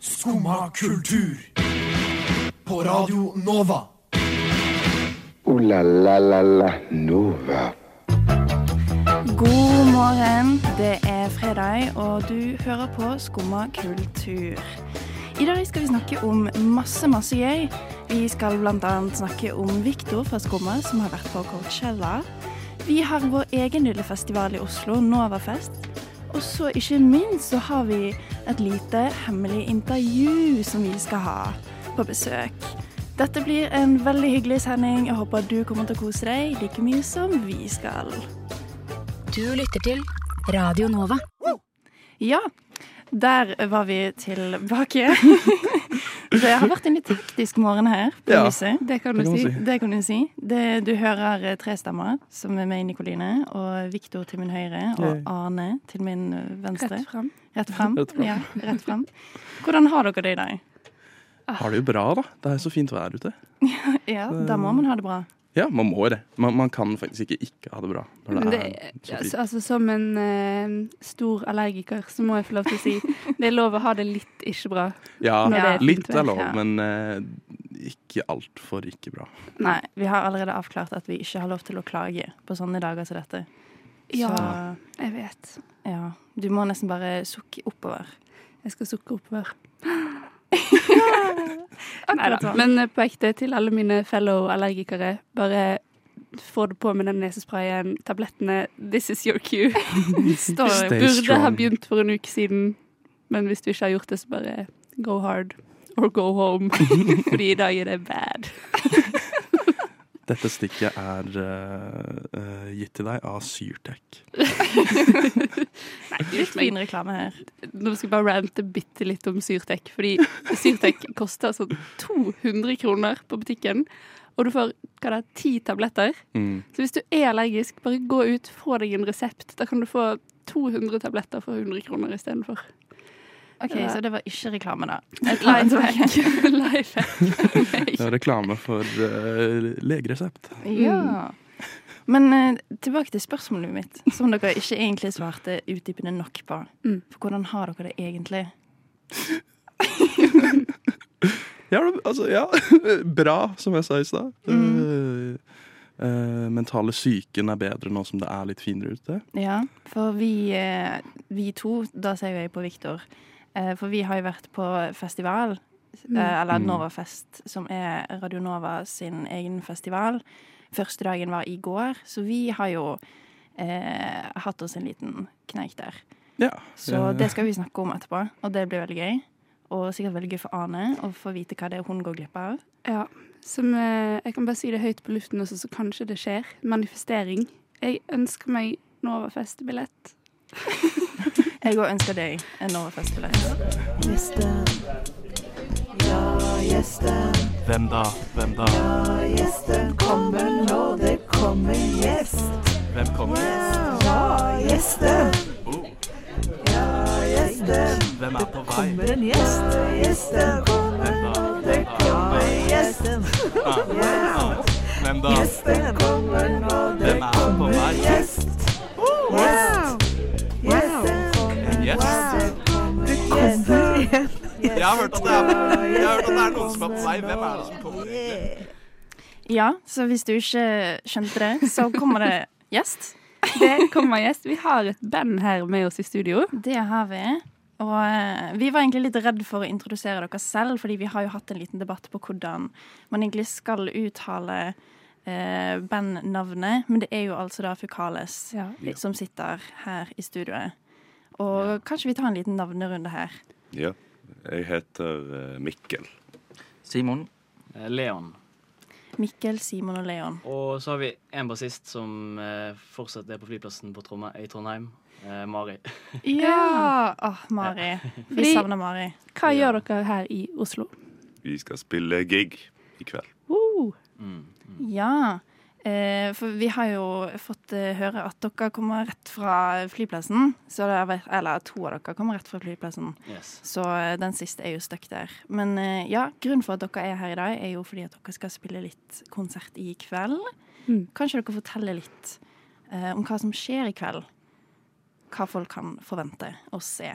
Skumma kultur. På Radio Nova. O-la-la-la-la Nova. God morgen. Det er fredag, og du hører på Skumma kultur. I dag skal vi snakke om masse, masse gøy. Vi skal bl.a. snakke om Viktor fra Skumma, som har vært på Coachella. Vi har vår egen lille festival i Oslo, Novafest. Og så ikke minst så har vi et lite hemmelig intervju som vi skal ha på besøk. Dette blir en veldig hyggelig sending. Jeg håper du kommer til å kose deg like mye som vi skal. Du lytter til Radio Nova. Ja, der var vi tilbake. Det har vært en litt hektisk morgen her på Ja, huset. Det kan du det kan man si. si. Det kan du si. Det, du hører eh, tre stemmer, som er meg, Nikoline, og Viktor til min høyre, og Arne til min eh, venstre. Rett fram. Rett frem. Rett frem. Ja, rett frem. Hvordan har dere det i dag? Har det jo bra, da. Det er så fint vær ute. Ja, da må man ha det bra. Ja, man må det. Man, man kan faktisk ikke ikke ha det bra når det det, er så altså, altså, som en uh, stor allergiker, så må jeg få lov til å si det er lov å ha det litt ikke bra. Ja, er litt er lov, Ja. men uh, ikke altfor ikke bra. Nei, vi har allerede avklart at vi ikke har lov til å klage på sånne dager som dette. Ja, Så jeg vet. ja, du må nesten bare sukke oppover. Jeg skal sukke oppover. Akkurat Neida. sånn. Men eh, på ekte, til alle mine fellow allergikere, bare få det på med den nesesprayen, tablettene. This is your cue. Står Burde strong. ha begynt for en uke siden, men hvis du ikke har gjort det, så bare go hard. Or go home. Fordi i dag er det bad. Dette stikket er uh, eh, gitt til deg av Syrtec. Nei, litt fin reklame her. Nå skal jeg bare rante bitte litt om Syrtec. Fordi Syrtec koster altså 200 kroner på butikken. Og du får hva det er, ti tabletter. Mm. Så hvis du er allergisk, bare gå ut, få deg en resept. Da kan du få 200 tabletter for 100 kroner istedenfor. OK, så det var ikke reklame, da. Lifehack. Lifehack. Det var reklame for uh, legeresept. Ja. Men uh, tilbake til spørsmålet mitt, som dere ikke egentlig svarte utdypende nok på. Mm. For hvordan har dere det egentlig? Ja, altså, ja. Bra, som jeg sa i stad. Mm. Uh, eh, mentale psyken er bedre nå som det er litt finere ute. Ja, for vi, uh, vi to, da ser jo jeg på Viktor, eh, for vi har jo vært på festival, eh, eller Mm. Novafest, som er Radio Nova sin egen festival. Første dagen var i går, så vi har jo eh, hatt oss en liten kneik der. Ja. Så eh, det skal vi snakke om etterpå, og det blir veldig gøy. Og sikkert veldig gøy for Ane å få vite hva det er hun går glipp av. Ja, som eh, Jeg kan bare si det høyt på luften også, så kanskje det skjer. Manifestering. Jeg ønsker meg Novafest-billett. Jeg òg ønsker deg en Novafest-billett. Hvem da? Hvem da? Gjesten kommer nå, det kommer gjest. Hvem kommer? Ja, gjesten. Ja, gjesten. Hvem er på vei? Kommer en gjest. Gjesten kommer nå, det kommer gjesten. Ja, Hvem da? gjesten kommer nå, det er kommer gjest. Gjest. Jeg har hørt at det er, jeg har hørt at det er noen som er på vei. Hvem er det som kommer? Ja, så hvis du ikke skjønte det, så kommer det gjest. Det kommer gjest. Vi har et band her med oss i studio. Det har vi. Og eh, vi var egentlig litt redd for å introdusere dere selv, fordi vi har jo hatt en liten debatt på hvordan man egentlig skal uttale eh, bandnavnet. Men det er jo altså da Fukales Ja. som sitter her i studioet. Og kanskje vi tar en liten navnerunde her. Ja. Jeg heter eh, Mikkel. Simon. Eh, Leon. Mikkel, Simon og Leon. Og så har vi en bassist som eh, fortsatt er på flyplassen på Trondheim, i Trondheim. Eh, Mari. Ja! Åh, Mari. Vi savner Mari. Hva gjør dere her i Oslo? Vi skal spille gig i kveld. Uh, Mm. Ja. Eh, for vi har jo fått eh, høre at dere kommer rett fra flyplassen. Så det er, eller to av dere kommer rett fra flyplassen. Yes. Så eh, den siste er jo stuck der. Men eh, ja, grunnen for at dere er her i dag, er jo fordi at dere skal spille litt konsert i kveld. Mm. Kanskje dere forteller litt eh, om hva som skjer i kveld? Hva folk kan forvente å se.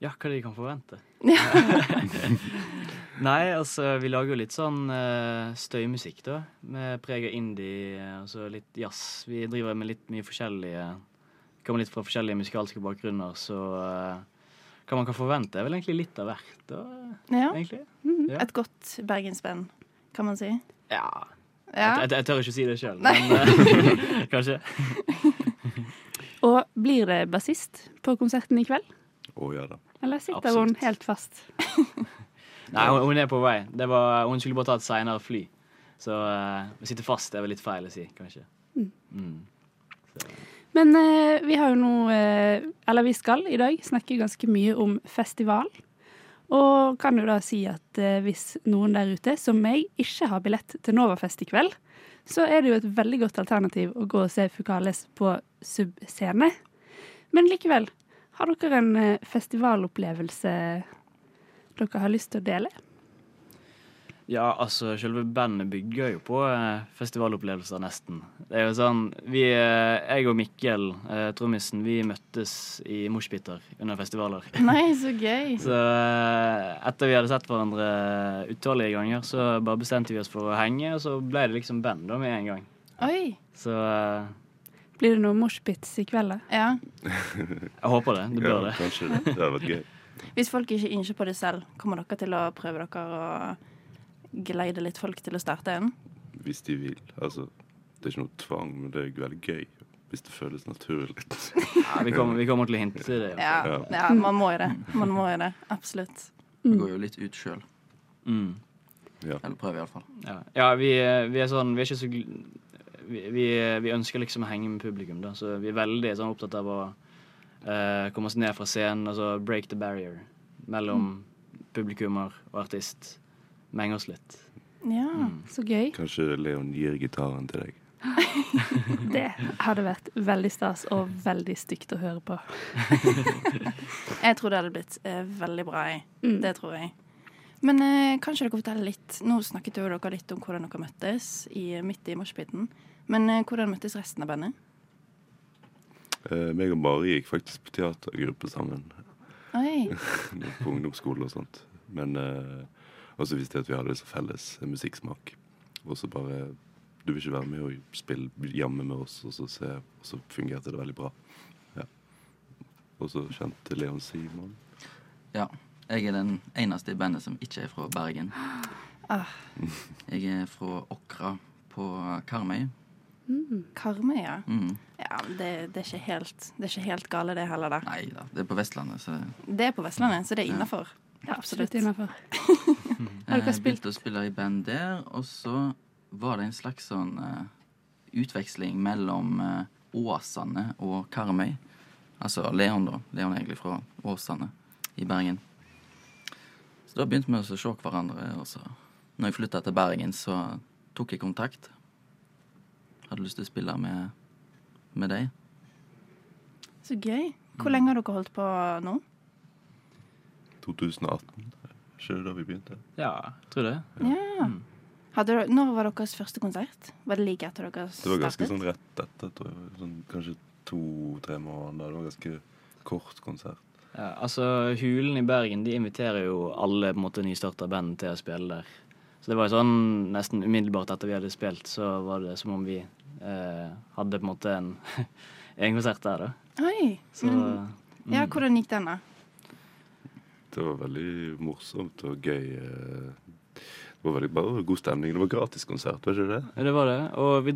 Ja, hva de kan forvente. Nei, altså, vi lager jo litt sånn uh, støymusikk, da. Med preg av indie eh, og så litt jazz. Vi driver med litt mye forskjellige Kommer litt fra forskjellige musikalske bakgrunner, så uh, hva man kan forvente, er vel egentlig litt av hvert, da, Ja. egentlig. Mhm. Ja. Et godt bergensband, kan man si. Ja. Ja. Jeg, jeg, jeg tør ikke si det sjøl, men eh, kanskje. Og blir det bassist på konserten i kveld? Å ja da. Eller sitter Absolutt. hun helt fast? Nei, hun, hun er på vei. Det var, hun skulle bare ta et seinere fly. Så uh, vi sitter fast er vel litt feil å si, kanskje. Mm. Mm. Men uh, vi har jo nå uh, Eller vi skal i dag snakke ganske mye om festival. Og kan jo da si at eh, hvis noen der ute, som meg, ikke har billett til Novafest i kveld, så er det jo et veldig godt alternativ å gå og se Fukales på Sub-scene. Men likevel, har dere en eh, festivalopplevelse dere har lyst til å dele? Ja, altså, selve bandet bygger jo på eh, festivalopplevelser, nesten. Det er jo sånn vi, eh, Jeg og Mikkel, eh, trommisen, vi møttes i moshpiter under festivaler. Nei, så gøy. Så eh, etter vi hadde sett hverandre utallige ganger, så bare bestemte vi oss for å henge, og så ble det liksom band da med en gang. Oi. Så eh, Blir det noe moshpits i kveld, da? Ja. jeg håper det. Det bør Ja, det. kanskje det. Det hadde vært gøy. Hvis folk ikke innser på det selv, kommer dere til å prøve dere å geleide litt folk til å starte en? Hvis de vil. Altså, det er ikke noe tvang, men det er veldig gøy. Hvis det føles naturlig. Ja, vi, kommer, vi kommer til å hinte til det. Ja, Ja. ja, man må jo det. Man må jo det. Absolutt. Vi går jo litt ut sjøl. Mm. Ja. Eller prøver iallfall. Ja, ja vi, vi er sånn Vi er ikke så vi, vi, vi ønsker liksom å henge med publikum, da. Så vi er veldig sånn opptatt av å eh, komme oss ned fra scenen, altså break the barrier mellom publikummer og artist. Menge oss litt. Ja. Så gøy. Kanskje Leon gir gitaren til deg. Det hadde vært veldig stas og veldig stygt å høre på. Jeg tror det hadde blitt eh, veldig bra. Jeg. Mm. Det tror jeg. Men eh, kanskje dere forteller litt Nå snakket jo dere litt om hvordan dere møttes i, midt i moshpiten. Men eh, hvordan møttes resten av bandet? Eh, meg og Mari gikk faktisk på teatergruppe sammen Oi. på ungdomsskole og sånt. Men uh, Og så visste jeg at vi hadde så felles eh, musikksmak. Og så bare Du vil ikke være med og spille jamme med oss, og så, se, og så fungerte det veldig bra. Ja. Og så kjente Leon Simon. Ja. Jeg er den eneste i bandet som ikke er fra Bergen. Ah. Jeg er fra Åkra på Karmøy. Karmøy, ja. Mm. Ja det, det, er ikke helt, det er ikke helt gale, det heller, da. Nei da, det er på Vestlandet, så Det er på Vestlandet, så det er innafor. Ja, absolutt innafor. Jeg Har dere spilt begynte å spille i band der, og så var det en slags sånn uh, utveksling mellom uh, Åsane og Karmøy. Altså Leon, da. Leon er egentlig fra Åsane i Bergen. Så da begynte vi å se hverandre, og så når jeg flytta til Bergen, så tok jeg kontakt. Hadde lyst til å spille med, med deg. Så gøy. Hvor lenge har dere holdt på nå? 2018. Ikke da vi begynte? Ja, jeg tror det. Ja. Hadde dere, når var deres første konsert? Var det like etter dere startet? Det var ganske sånn rett etter, tror jeg. Sånn, kanskje to-tre måneder. Det var ganske kort konsert. Ja, altså, Hulen i Bergen de inviterer jo alle på en måte nystarta band til å spille der. Så det var jo sånn nesten umiddelbart etter vi hadde spilt, så var det som om vi hadde på en måte en, en konsert der, da. Oi. Så mm. ja, hvordan gikk den, da? Det var veldig morsomt og gøy. eh. Det var veldig bare god stemning. Det var gratiskonsert, var ikke det? Ja, det var det. Og vi,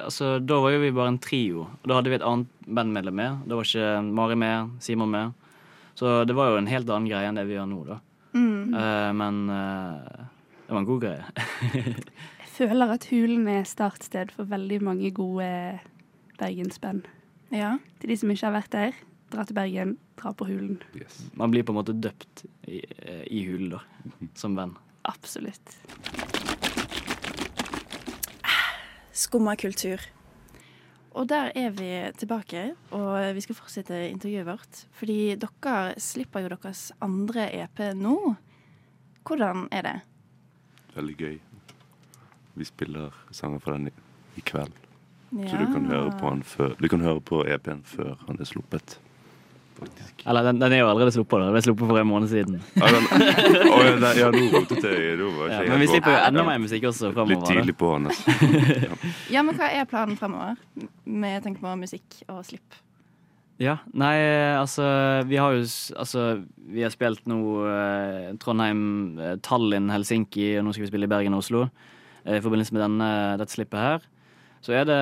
altså, da var jo vi bare en trio. Og da hadde vi et annet bandmedlem med. Da var ikke Mari med, Simon med. Så det var jo en helt annen greie enn det vi gjør nå, da. Mm. Uh, men uh, det var en god greie. Jeg føler at Hulen er startsted for veldig mange gode bergensband. Ja. Til de som ikke har vært der, dra til Bergen, dra på Hulen. Man blir på en måte døpt i, eh, i hulen, da. Som venn. Absolutt. Skumma kultur. Og der er vi tilbake, og vi skal fortsette intervjuet vårt. Fordi dere slipper jo deres andre EP nå. Hvordan er det? Veldig gøy. Vi spiller sanger fra den i, i kveld. Så du kan høre på, han før, du kan høre på EP-en før han er sluppet. faktisk. Eller den, den er jo allerede sluppet. Den ble sluppet for en måned siden. Ja, den, ja, ja, nå rotet jeg. Nå var Ja, men vi slipper jo enda mer musikk også Litt fremover. da. tidlig på, hans Ja, men hva er planen fremover med tanke på musikk og slipp? Ja, nei, altså Vi har jo Altså, vi har spilt nå eh, Trondheim, eh, Tallinn, Helsinki, og nå skal vi spille i Bergen og Oslo. Eh, I forbindelse med denne, dette slippet her. Så er det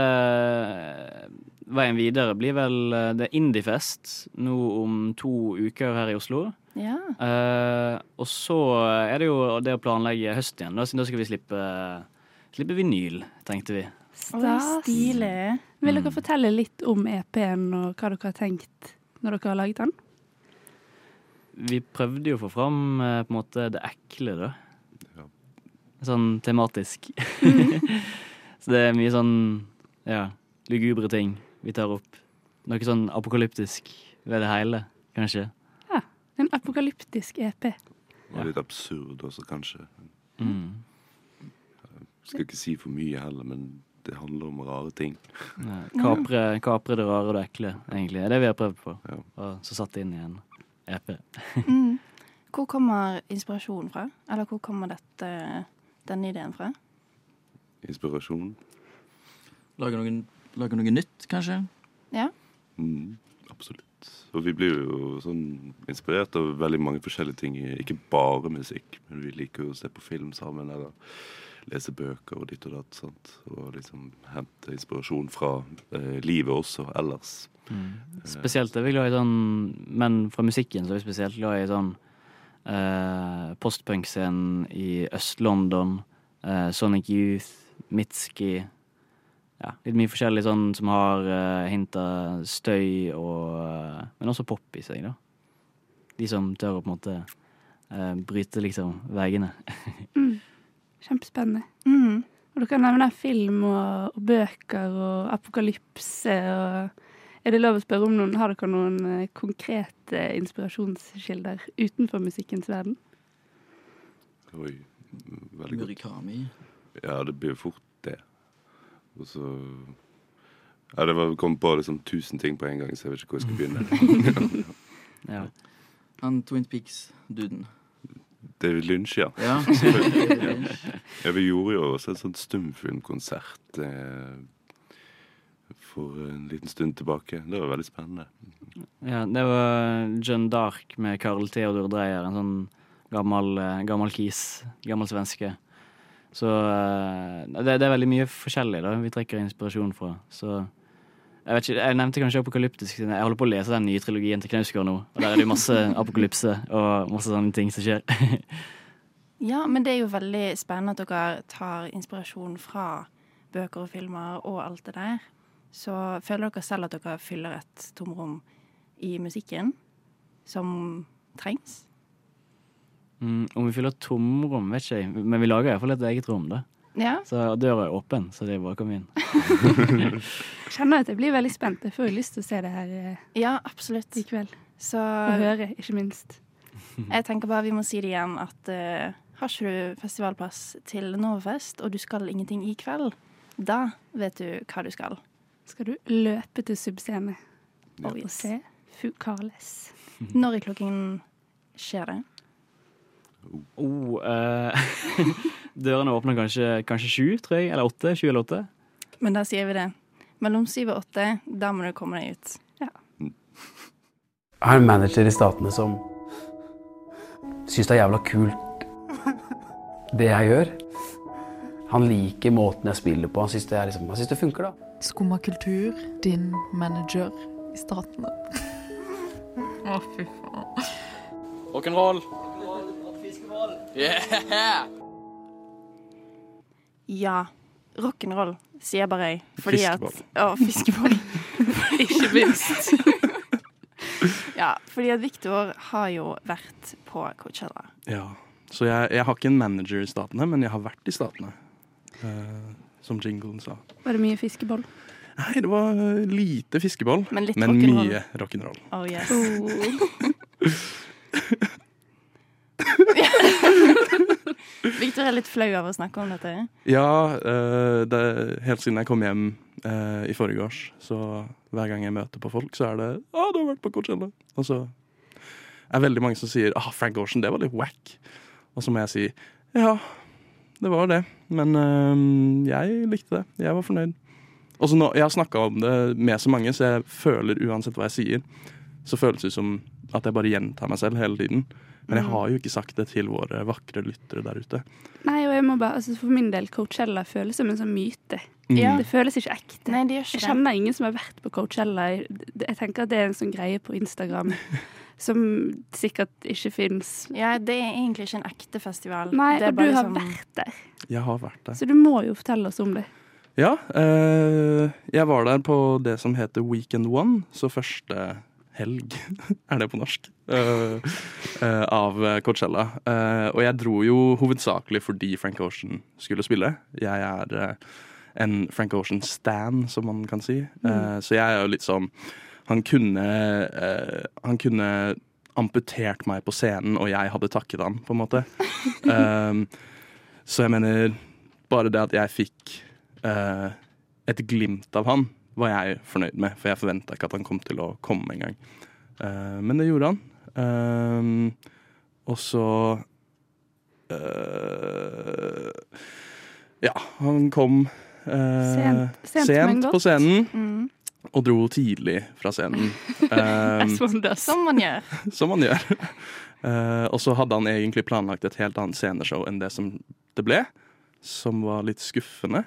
Veien videre blir vel eh, Det er Indiefest nå om to uker her i Oslo. Ja. Eh, og så er det jo det å planlegge høsten igjen. Da, så da skal vi slippe, slippe vinyl, tenkte vi. Stas. Stilig. Vil Mm. dere fortelle litt om EP-en og hva dere har tenkt når dere har laget den? Vi prøvde jo å få fram eh, på en måte det ekle, da. Sånn tematisk. så det er mye sånn ja, lugubre ting vi tar opp. Noe sånn apokalyptisk ved det hele, kanskje. Ja. En apokalyptisk EP. Og litt absurd også, kanskje. Mm. Skal ikke si for mye heller, men det handler om rare ting. Ja, kapre, kapre det rare og det ekle, egentlig. Det er det vi har prøvd på. Og så satt det inn i en EP. Mm. Hvor kommer inspirasjonen fra? Eller hvor kommer dette, denne ideen fra? Inspirasjon. Lage noe, lage noe nytt, kanskje? Ja. Mm, absolutt. Og vi blir jo sånn inspirert av veldig mange forskjellige ting. Ikke bare musikk, men vi liker jo å se på film sammen eller lese bøker og ditt og datt. Sant? Og liksom hente inspirasjon fra eh, livet også ellers. Mm. Spesielt er vi glad i sånn Men fra musikken så er vi spesielt glad i sånn eh, postpunk-scenen i Øst-London, eh, Sonic Youth, Mitski Ja, litt mye forskjellig sånn som har uh, hint av støy og eh, Men også pop i seg, da. De som tør å på en måte eh, bryte liksom veggene. Mm. Kjempespennende. Mm. Og kan nevne film og, og bøker og apokalypse og Er det lov å spørre om noen Har dere noen eh, konkrete inspirasjonskilder utenfor musikkens verden? Oi, veldig godt. Murikami. Ja, det blir fort det. Og så Ja, det var, kom på liksom tusen ting på en gang, så jeg vet ikke hvor jeg skal begynne. ja. Han Twin Peaks-duden. David Lynch, ja. Ja. Selvfølgelig. ja. Vi gjorde jo også en sånn stumfilmkonsert eh, for en liten stund tilbake. Det var veldig spennende. Ja, det var John Dark med Karl Theodor Dreyer, en sånn gammel, eh, gammel kis. Gammel svenske. Så eh, det, det er veldig mye forskjellig da vi trekker inspirasjon fra. Så jeg vet ikke, jeg nevnte kanskje apokalyptisk. siden Jeg holder på å lese den nye trilogien til Knausgård nå. Og der er det jo masse apokalypse og masse sånne ting som skjer. Ja, men det er jo veldig spennende at dere tar inspirasjon fra bøker og filmer og alt det der. Så føler dere selv at dere fyller et tomrom i musikken som trengs? Mm, om vi fyller tomrom, vet ikke jeg. Men vi lager iallfall et eget rom, da. Ja. Så døra er åpen, så det er bare å komme inn. Kjenner at jeg blir veldig spent. Jeg får jo lyst til å se det her eh, Ja, absolutt. i kveld. Så Og høre, ikke minst. jeg tenker bare vi må si det igjen at eh, har ikke du festivalpass til Novafest, og du skal ingenting i kveld, da vet du hva du skal. Skal du løpe til Subscene Oh, og yes. se Fukales? Når i klokken skjer det? Oh, eh, dørene åpner kanskje, kanskje sju, tror jeg. Eller åtte. Sju eller åtte. Men da sier vi det. Mellom syv og åtte, da må du komme deg ut. Jeg har en manager i Statene som syns det er jævla kult, det jeg gjør. Han liker måten jeg spiller på. Han syns det, liksom, det funker, da. Skumma kultur, din manager i Statene. Å, fy faen. Rock'n'roll. Yeah! Ja. Rock'n'roll, sier bare jeg. Fordi fiskeball. At, å, fiskeboll. Ikke minst. ja, fordi at Victor har jo vært på Coachella. Ja. Så jeg, jeg har ikke en manager i Statene, men jeg har vært i Statene. Eh, som jinglen sa. Var det mye fiskeboll? Nei, det var eh, lite fiskeboll, Men litt men rock mye rock'n'roll. Oh yes. Victor er litt flau av å snakke om dette. Ja, eh, det, helt siden jeg kom hjem eh, i forrige års. Så hver gang jeg møter på folk, så er det 'Å, du har vært på Coachella'. Og så er veldig mange som sier 'Ah, Frank Ocean, det var litt wack'. Og så må jeg si 'Ja, det var det', men eh, jeg likte det. Jeg var fornøyd. Og så nå, Jeg har snakka om det med så mange, så jeg føler uansett hva jeg sier, så føles det som at jeg bare gjentar meg selv hele tiden. Men jeg Mm. har jo ikke sagt det til våre vakre lyttere der ute. Nei, og jeg må bare, altså For min del, Coachella føles som en sånn myte. Ja. Det føles ikke ekte. Nei, det gjør ikke jeg det. kjenner ingen som har vært på Coachella. Jeg tenker at det er en sånn greie på Instagram som sikkert ikke fins. Ja, det er egentlig ikke en ekte festival. Nei, det er og du har som... vært der. Jeg har vært der. Så du må jo fortelle oss om det. Ja, eh, jeg var der på det som heter Weekend One, så første helg, er det på norsk, uh, uh, av Coachella. Uh, og jeg dro jo hovedsakelig fordi Frank Ocean skulle spille. Jeg er en Frank Ocean-stan, som man kan si. Mm. så jeg er jo litt sånn Han kunne uh, Han kunne amputert meg på scenen, og jeg hadde takket han, på en måte. Um, så jeg mener Bare det at jeg fikk uh, et glimt av han, var jeg fornøyd med. For jeg forventa ikke at han kom til å komme engang. Uh, men det gjorde han. Um, og så uh, Ja, han kom uh, Sent- sent, sent på scenen. Mm. Og dro tidlig fra scenen. Um. Som man gjør. som man gjør. Uh, og så hadde han egentlig planlagt et helt annet sceneshow enn det som det ble. Som var litt skuffende.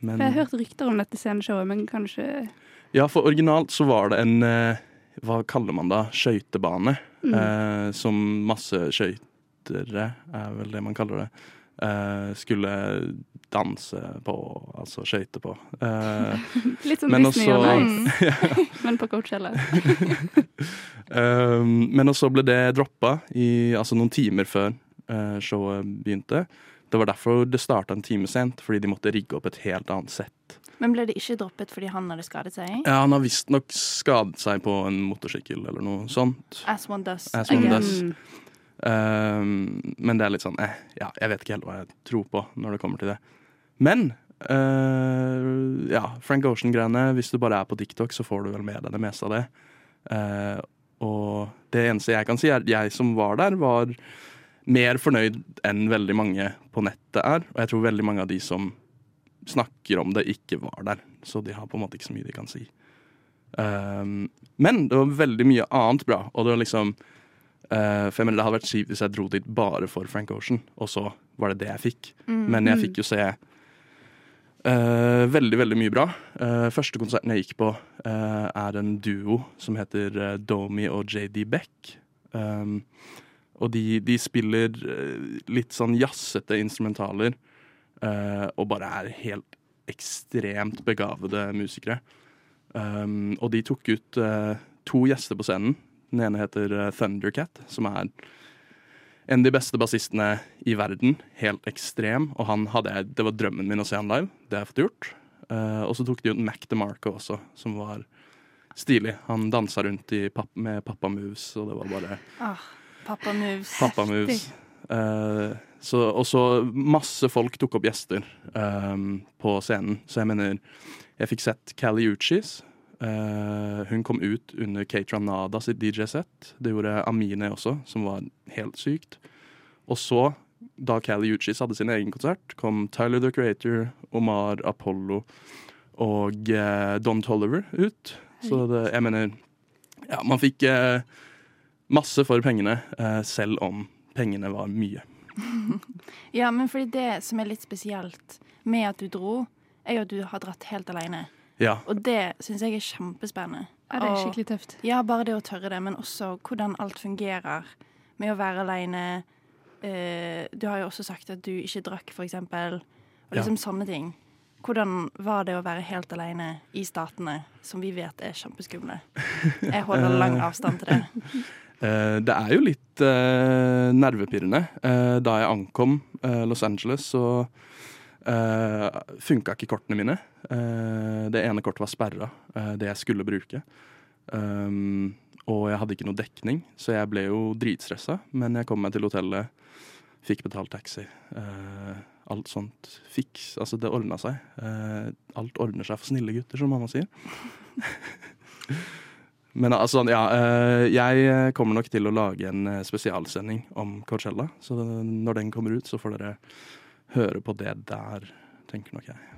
Men jeg har hørt rykter om dette sceneshowet, men kanskje Ja, for originalt så var det en uh, Hva kaller man da? Skøytebane. Mm. Uh, som masse skøytere, er vel det man kaller det. Eh, skulle danse på, altså skøyte på. Eh, Litt som men Disney også- og Nice, men på Coachella. Um, men også ble det droppa altså noen timer før eh, showet begynte. Det var derfor det starta en time sent, fordi de måtte rigge opp et helt annet sett. Men ble det ikke droppet fordi han hadde skadet seg? Ja, Han har visstnok skadet seg på en motorsykkel eller noe sånt. As one does. As one does. Um, men det er litt sånn eh, Ja, jeg vet ikke helt hva jeg tror på når det kommer til det. Men uh, ja, Frank Ocean-greiene, hvis du bare er på TikTok, så får du vel med deg det meste av det. Uh, og det eneste jeg kan si, er at jeg som var der, var mer fornøyd enn veldig mange på nettet er. Og jeg tror veldig mange av de som snakker om det, ikke var der. Så de har på en måte ikke så mye de kan si. Um, men det var veldig mye annet bra, og det var liksom For jeg mener, det hadde vært kjipt hvis jeg dro dit bare for Frank Ocean, og så var det det jeg fikk. Mm. Men jeg fikk jo se uh, veldig, veldig mye bra. Uh, første konserten jeg gikk på, uh, er en duo som heter eh, Domi og JD Beck. Um, og de, de spiller eh, litt sånn jazzete instrumentaler, eh, og bare er helt ekstremt begavede musikere. Um, og de tok ut eh, to gjester på scenen. Den ene heter eh, Thundercat, som er en av de beste bassistene i verden. Helt ekstrem. Og han hadde jeg, det var drømmen min å se han live. Det har jeg fått gjort. Uh, og så tok de ut Mac DeMarco også, som var stilig. Han dansa rundt i papp, med pappa moves, og det var bare Ah, pappa moves. Pappa moves. Uh, så, og så masse folk tok opp gjester eh, på scenen. Så jeg mener Jeg fikk sett Cali Uchis. Eh, hun kom ut under Kate Ranada sitt DJ-sett. Det gjorde Amine også, som var helt sykt. Og så, da Cali Uchis hadde sin egen konsert, kom Tyler the Creator, Omar Apollo og eh, Don Tolliver ut. Så det, jeg mener Ja, man fikk eh, masse for pengene, eh, selv om pengene var mye. Ja, men fordi det som er litt spesielt med at du dro, er jo at du har dratt helt alene. Ja. Og det syns jeg er kjempespennende. Ja, det er skikkelig tøft. Ja, bare det å tørre det, men også hvordan alt fungerer med å være alene. Uh, du har jo også sagt at du ikke drakk, for eksempel, og Ja. liksom sånne ting. Hvordan var det å være helt alene i statene, som vi vet er kjempeskumle? Jeg holder lang avstand til det. Uh, det er jo litt uh, nervepirrende. Eh, da jeg ankom eh, Los Angeles, så uh, funka ikke kortene mine. Eh, det ene kortet var sperra, eh, det jeg skulle bruke. Um, og jeg hadde ikke noe dekning, så jeg ble jo dritstressa. Men jeg kom meg til hotellet fikk betalt taxi. Eh, alt sånt fiks Altså, det ordna seg. Eh, alt ordner seg for snille gutter, som mamma sier. Men altså, ja. eh, jeg kommer nok til å lage en eh, spesialsending om Coachella. Så når den kommer ut, så får dere høre på det der, tenker nok jeg.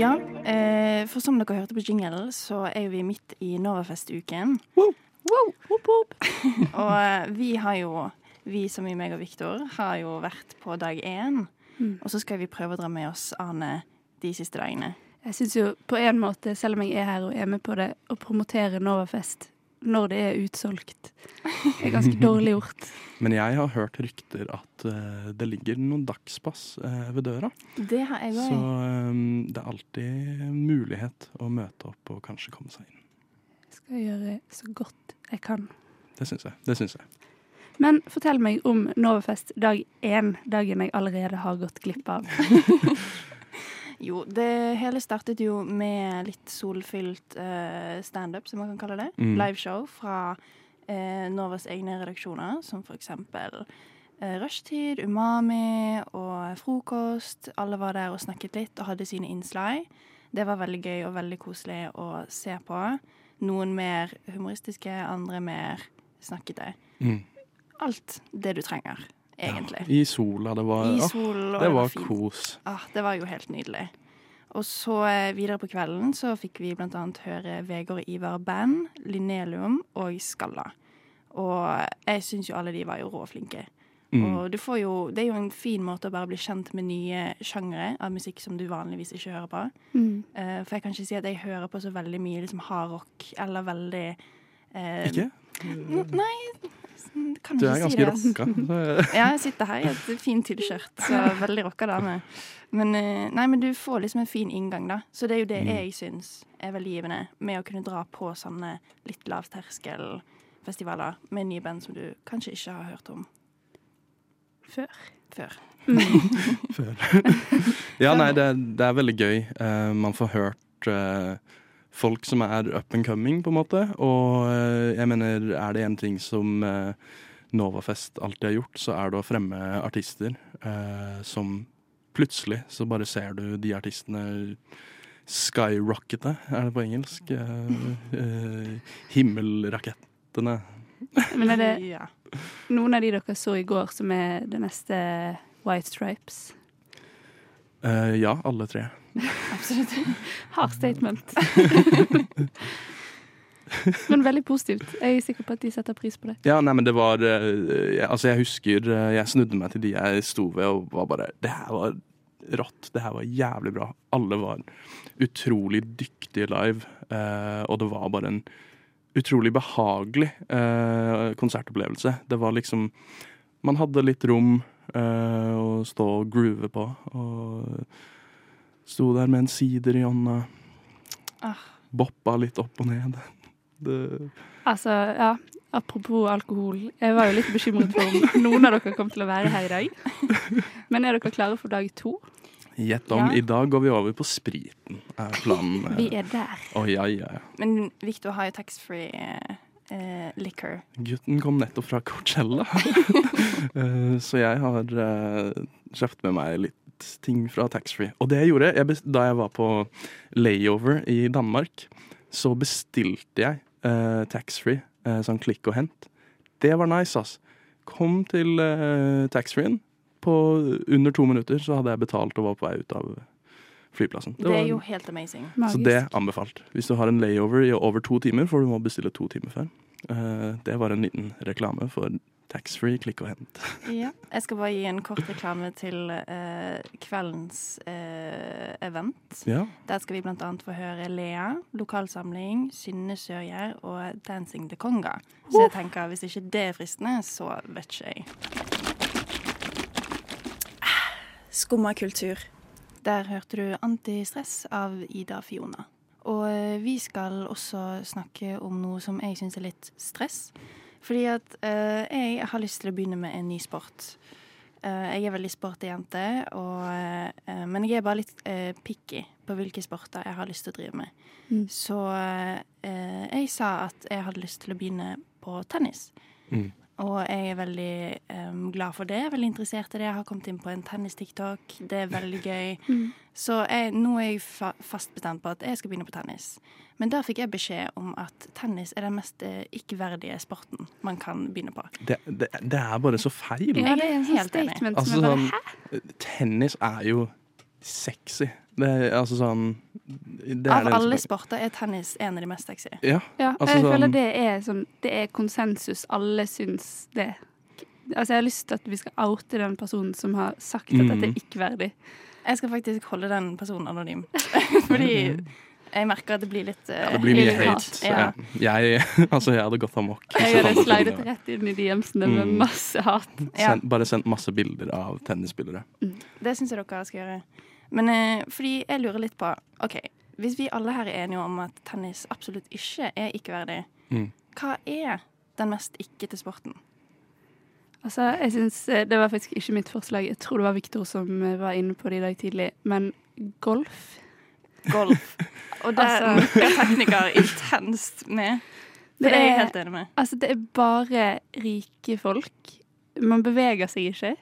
Ja, eh, for som dere hørte på jingle, så er vi midt i Novafest-uken. Wow, whoop, whoop. og eh, vi har jo, vi som i meg og Viktor, har jo vært på dag én. Mm. Og så skal vi prøve å dra med oss Arne de siste dagene. Jeg syns jo på en måte, selv om jeg er her og er med på det, å promotere Novafest når det er utsolgt, er ganske dårlig gjort. Men jeg har hørt rykter at uh, det ligger noen dagspass uh, ved døra. Det har jeg Så eh, det er alltid mulighet å møte opp og kanskje komme seg inn. Jeg skal gjøre så godt jeg kan. Det syns jeg. Det syns jeg. Men fortell meg om Novafest dag én, dagen jeg allerede har gått glipp av. Jo, det hele startet jo med litt solfylt uh, standup, som man kan kalle det. Mm. Liveshow fra uh, Novas egne redaksjoner, som for eksempel eh, Rushtid, Umami og Frokost. Alle var der og snakket litt og hadde sine innslag. Det var veldig gøy og veldig koselig å se på. Noen mer humoristiske, andre mer snakkete. Mm. Alt det du trenger, egentlig. I sola. Det var, I sol, og det var fint. kos. Ah, det var jo helt nydelig. Og så eh, videre på kvelden så fikk vi blant annet høre Vegard Ivar Band, Linelium og Skalla. Og jeg syns jo alle de var jo råflinke. Mm. Og du får jo, det er jo en fin måte å bare bli kjent med nye sjangere av musikk som du vanligvis ikke hører på. Mm. Uh, for jeg kan ikke si at jeg hører på så veldig mye liksom hardrock eller veldig uh, Ikke? n- Nei, kan Du er ganske si rocka. Ja, jeg sitter her i et fint T-skjørt, så veldig rocka dame. Men, eh, nei, men du får liksom en fin inngang, da. Så det er jo det Mm. jeg syns er veldig givende med å kunne dra på sånne litt lavterskelfestivaler med nye band som du kanskje ikke har hørt om før. Før. Før. ja, nei, det, det er veldig gøy. Uh, man får hørt eh, folk som er up and coming, på en måte. Og eh, jeg mener, er det en ting som eh, Novafest alltid har gjort, så er det å fremme artister eh, som plutselig så bare ser du de artistene skyrockete, er det på engelsk? Eh, eh, himmelrakettene. Men er det noen av de dere så i går som er det neste White Stripes? Eh, ja, alle tre. Absolutt. Hard statement. Men veldig positivt. Jeg er sikker på at de setter pris på det. Ja, nei, men det var eh, jeg, Altså, jeg husker eh, jeg snudde meg til de jeg sto ved og var bare Det her var rått. Det her var jævlig bra. Alle var utrolig dyktige live, eh, og det var bare en utrolig behagelig eh, konsertopplevelse. Det var liksom Man hadde litt rom å stå og groove på, og sto der med en sider i hånda. Ah. Boppa litt opp og ned. Det Altså, ja, apropos alkohol. Jeg var jo litt bekymret for om noen av dere kom til å være her i dag. Men er dere klare for dag to? Gjett om. Ja. I dag går vi over på spriten, er planen. Vi er der. Oh, ja, ja, ja. Men Victor har jo taxfree eh, eh, liquor. Gutten kom nettopp fra Coachella. Eh, så jeg har uh, kjøpt med meg litt ting fra taxfree. Og det jeg gjorde jeg da jeg var på layover i Danmark, så bestilte jeg eh, taxfree, eh, sånn klikk og hent. Det var nice, ass. Kom til eh, taxfree-en. På under to minutter så hadde jeg betalt og var på vei ut av flyplassen. Det, det er jo helt amazing. så det er anbefalt. Hvis du har en layover i over to timer, for du må bestille to timer før. Eh, det var en liten reklame for Taxfree, klikk og hent. Ja. Jeg skal bare gi en kort reklame til uh, kveldens uh, event. Ja. Der skal vi annet få høre Lea, Lokalsamling, Synne Sørgjerd og Dancing the Conga. Så jeg tenker hvis ikke det er fristende, så vet ikke jeg. Skumma kultur. Der hørte du Antistress av Ida Fiona. Og eh, vi skal også snakke om noe som jeg syns er litt stress. Fordi at eh, jeg har lyst til å begynne med en ny sport. Eh, jeg er veldig sporty-jente, og, eh, men jeg er bare litt eh, picky på hvilke sporter jeg har lyst til å drive med. Mm. Så eh, jeg sa at jeg hadde lyst til å begynne på tennis. Mm. Og jeg er veldig um, glad for det. Veldig interessert i det. Jeg har kommet inn på en tennis-tiktok. Det er veldig gøy. Mm. Så jeg, nå er jeg fa fast bestemt på at jeg skal begynne på tennis. Men da fikk jeg beskjed om at tennis er den mest eh, ikke-verdige sporten man kan begynne på. Det, det, det er bare så feil. Ja, det er en Helt enig. Altså, sånn, tennis er jo sexy. Det er altså sånn det er Av det alle sporter er tennis en av de mest sexy. Ja. Ja, altså jeg sånn- føler det er sånn Det er konsensus. Alle syns det. Altså, jeg har lyst til at vi skal oute den personen som har sagt at dette Mm. er ikke-verdig. Jeg skal faktisk holde den personen anonym. Fordi jeg merker at det blir litt eh, Det blir mye hate. Ja. Ja. Jeg, altså, jeg hadde gått amok. Jeg hadde slidet rett inn i DMs-ene med Mm. masse hat. Ja. Send, bare sendt masse bilder av tennisspillere. Det syns jeg dere skal gjøre. Men eh, fordi jeg lurer litt på OK, hvis vi alle her er enige om at tennis absolutt ikke er ikke-verdig, Mm. hva er den mest ikke til sporten? Altså, jeg synes, eh, Det var faktisk ikke mitt forslag. Jeg tror det var Viktor som eh, var inne på det i dag tidlig. Men golf Golf. Og der Altså- er tekniker intenst med. Det, det er jeg helt enig med. Altså, det er bare rike folk. Man beveger seg ikke.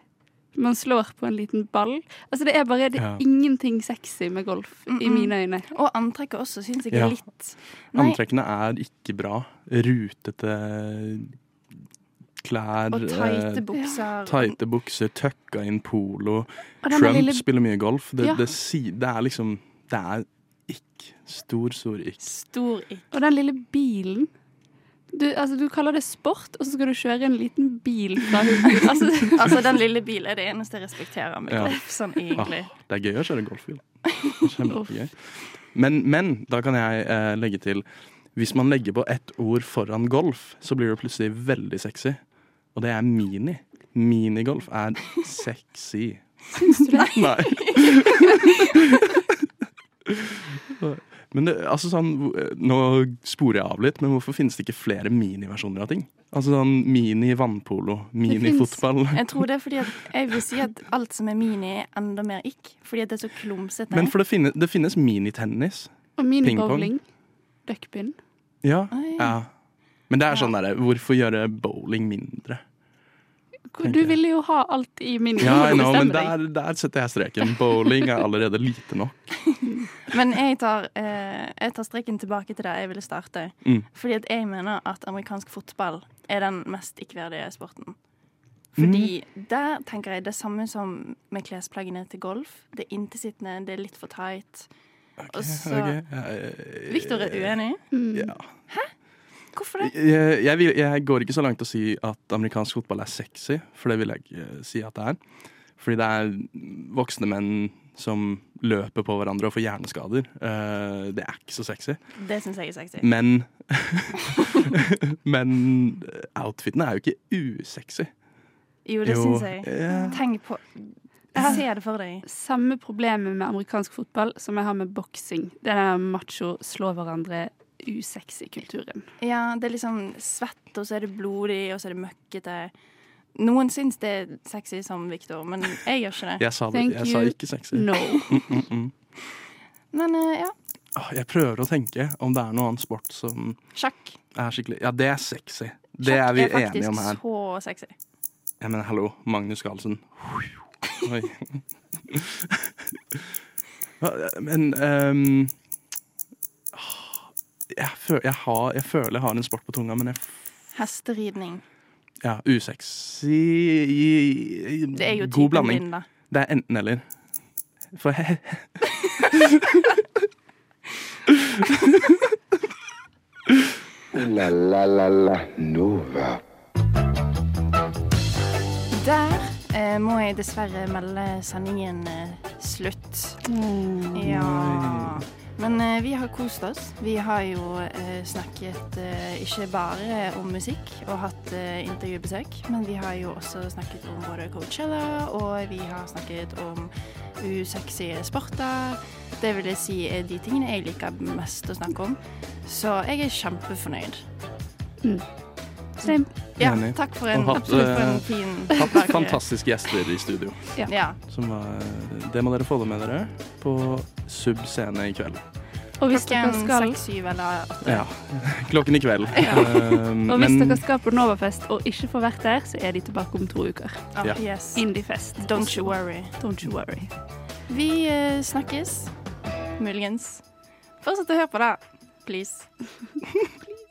Man slår på en liten ball. Altså, det er bare det er Ja. ingenting sexy med golf, i -mm. i mine øyne. Og antrekket også syns jeg Ja. litt Nei, Antrekkene er ikke bra. Rutete klær. og tighte eh, bukser. Teite bukser, tøkka inn polo. Trump lille- spiller mye golf. Det, Ja. det, det er liksom Det er ikk. Stor, stor ikk. Stor ikk. Og den lille bilen. Du, altså, du kaller det sport, og så skal du kjøre en liten bil fra. Altså, Altså, den lille bilen er det eneste jeg respekterer med Ja. golf, sånn egentlig. Ah, det er gøy å kjøre golfbil. Kjempegøy. Men, men da kan jeg eh, legge til Hvis man legger på ett ord foran golf, så blir det plutselig veldig sexy. Og det er mini. Minigolf er sexy. Syns du det? Nei. Men det, altså sånn, Nå sporer jeg av litt, men hvorfor finnes det ikke flere miniversjoner av ting? Altså sånn Mini-vannpolo, mini-fotball. Jeg tror det er fordi at jeg vil si at alt som er mini, er enda mer ikk. Fordi at det er så klumsete. Men for det finnes, det finnes minitennis. Og minibowling. Duckpin. Ja. Oi. ja. Men det er sånn derre Hvorfor gjøre bowling mindre? Du ville jo ha alt i min Ja, jeg know, men der, der setter jeg streken. Bowling er allerede lite nok. Men jeg tar, eh, jeg tar streken tilbake til der jeg ville starte. Mm. Fordi at jeg mener at amerikansk fotball er den mest ikke-verdige sporten. Fordi Mm. der tenker jeg det samme som med klesplaggene til golf. Det er intetsittende, det er litt for tight. Og så okay. jeg- Victor er uenig? Mm. Ja. Hvorfor det? Jeg, jeg, vil, jeg går ikke så langt til å si at amerikansk fotball er sexy, for det vil jeg ikke eh, si at det er. Fordi det er voksne menn som løper på hverandre og får hjerneskader. Uh, det er ikke så sexy. Det syns jeg er sexy. Men Men outfitene er jo ikke usexy. Jo, det syns jeg. Yeah. Tenk på Se det for deg. Samme problemet med amerikansk fotball som jeg har med boksing. Det er den macho slå hverandre usexy-kulturen. Ja, det er liksom svett, og så er det blodig, og så er det møkkete. Noen syns det er sexy som Victor, men jeg gjør ikke det. Jeg sa, det, Thank jeg sa ikke sexy. No. Mm, mm, mm. Men uh, ja, Jeg prøver å tenke om det er noen annen sport som sjakk. er skikkelig Ja, det er sexy. Det Sjakk er vi er enige om her. Sjakk er faktisk så sexy. Jeg mener, hallo, Magnus Carlsen. Oi. Men ehm, åh, jeg, føl, jeg, har, jeg føler jeg har en sport på tunga, men jeg Hesteridning. Ja, usexy Det er jo God typen blanding. din, da. Det er enten eller. For he la la la la Nova. Der eh, må jeg dessverre melde sendingen eh, slutt. Ja. Men eh, vi har kost oss. Vi har jo eh, snakket eh, ikke bare om musikk og hatt eh, intervjubesøk, men vi har jo også snakket om både Coachella, og vi har snakket om usexy sporter. Det vil jeg si er de tingene jeg liker mest å snakke om. Så jeg er kjempefornøyd. Same. Ja, Enig. takk for en, hatt, absolutt for en eh, fin Hatt dag. fantastiske gjester i studio. Ja. Ja. Som var, det må dere få det med dere på Sub scene i kveld. Og hvis dere Klokken skal seks, syv eller 8. Ja. Klokken i kveld. Ja. Um, Og hvis men- dere skal på Novafest og ikke får vært der, så er de tilbake om to uker. Oh, Ja. yes. Indiefest. Don't you worry. Don't you worry. Vi uh, snakkes. Muligens. Fortsett å høre på, da. Please.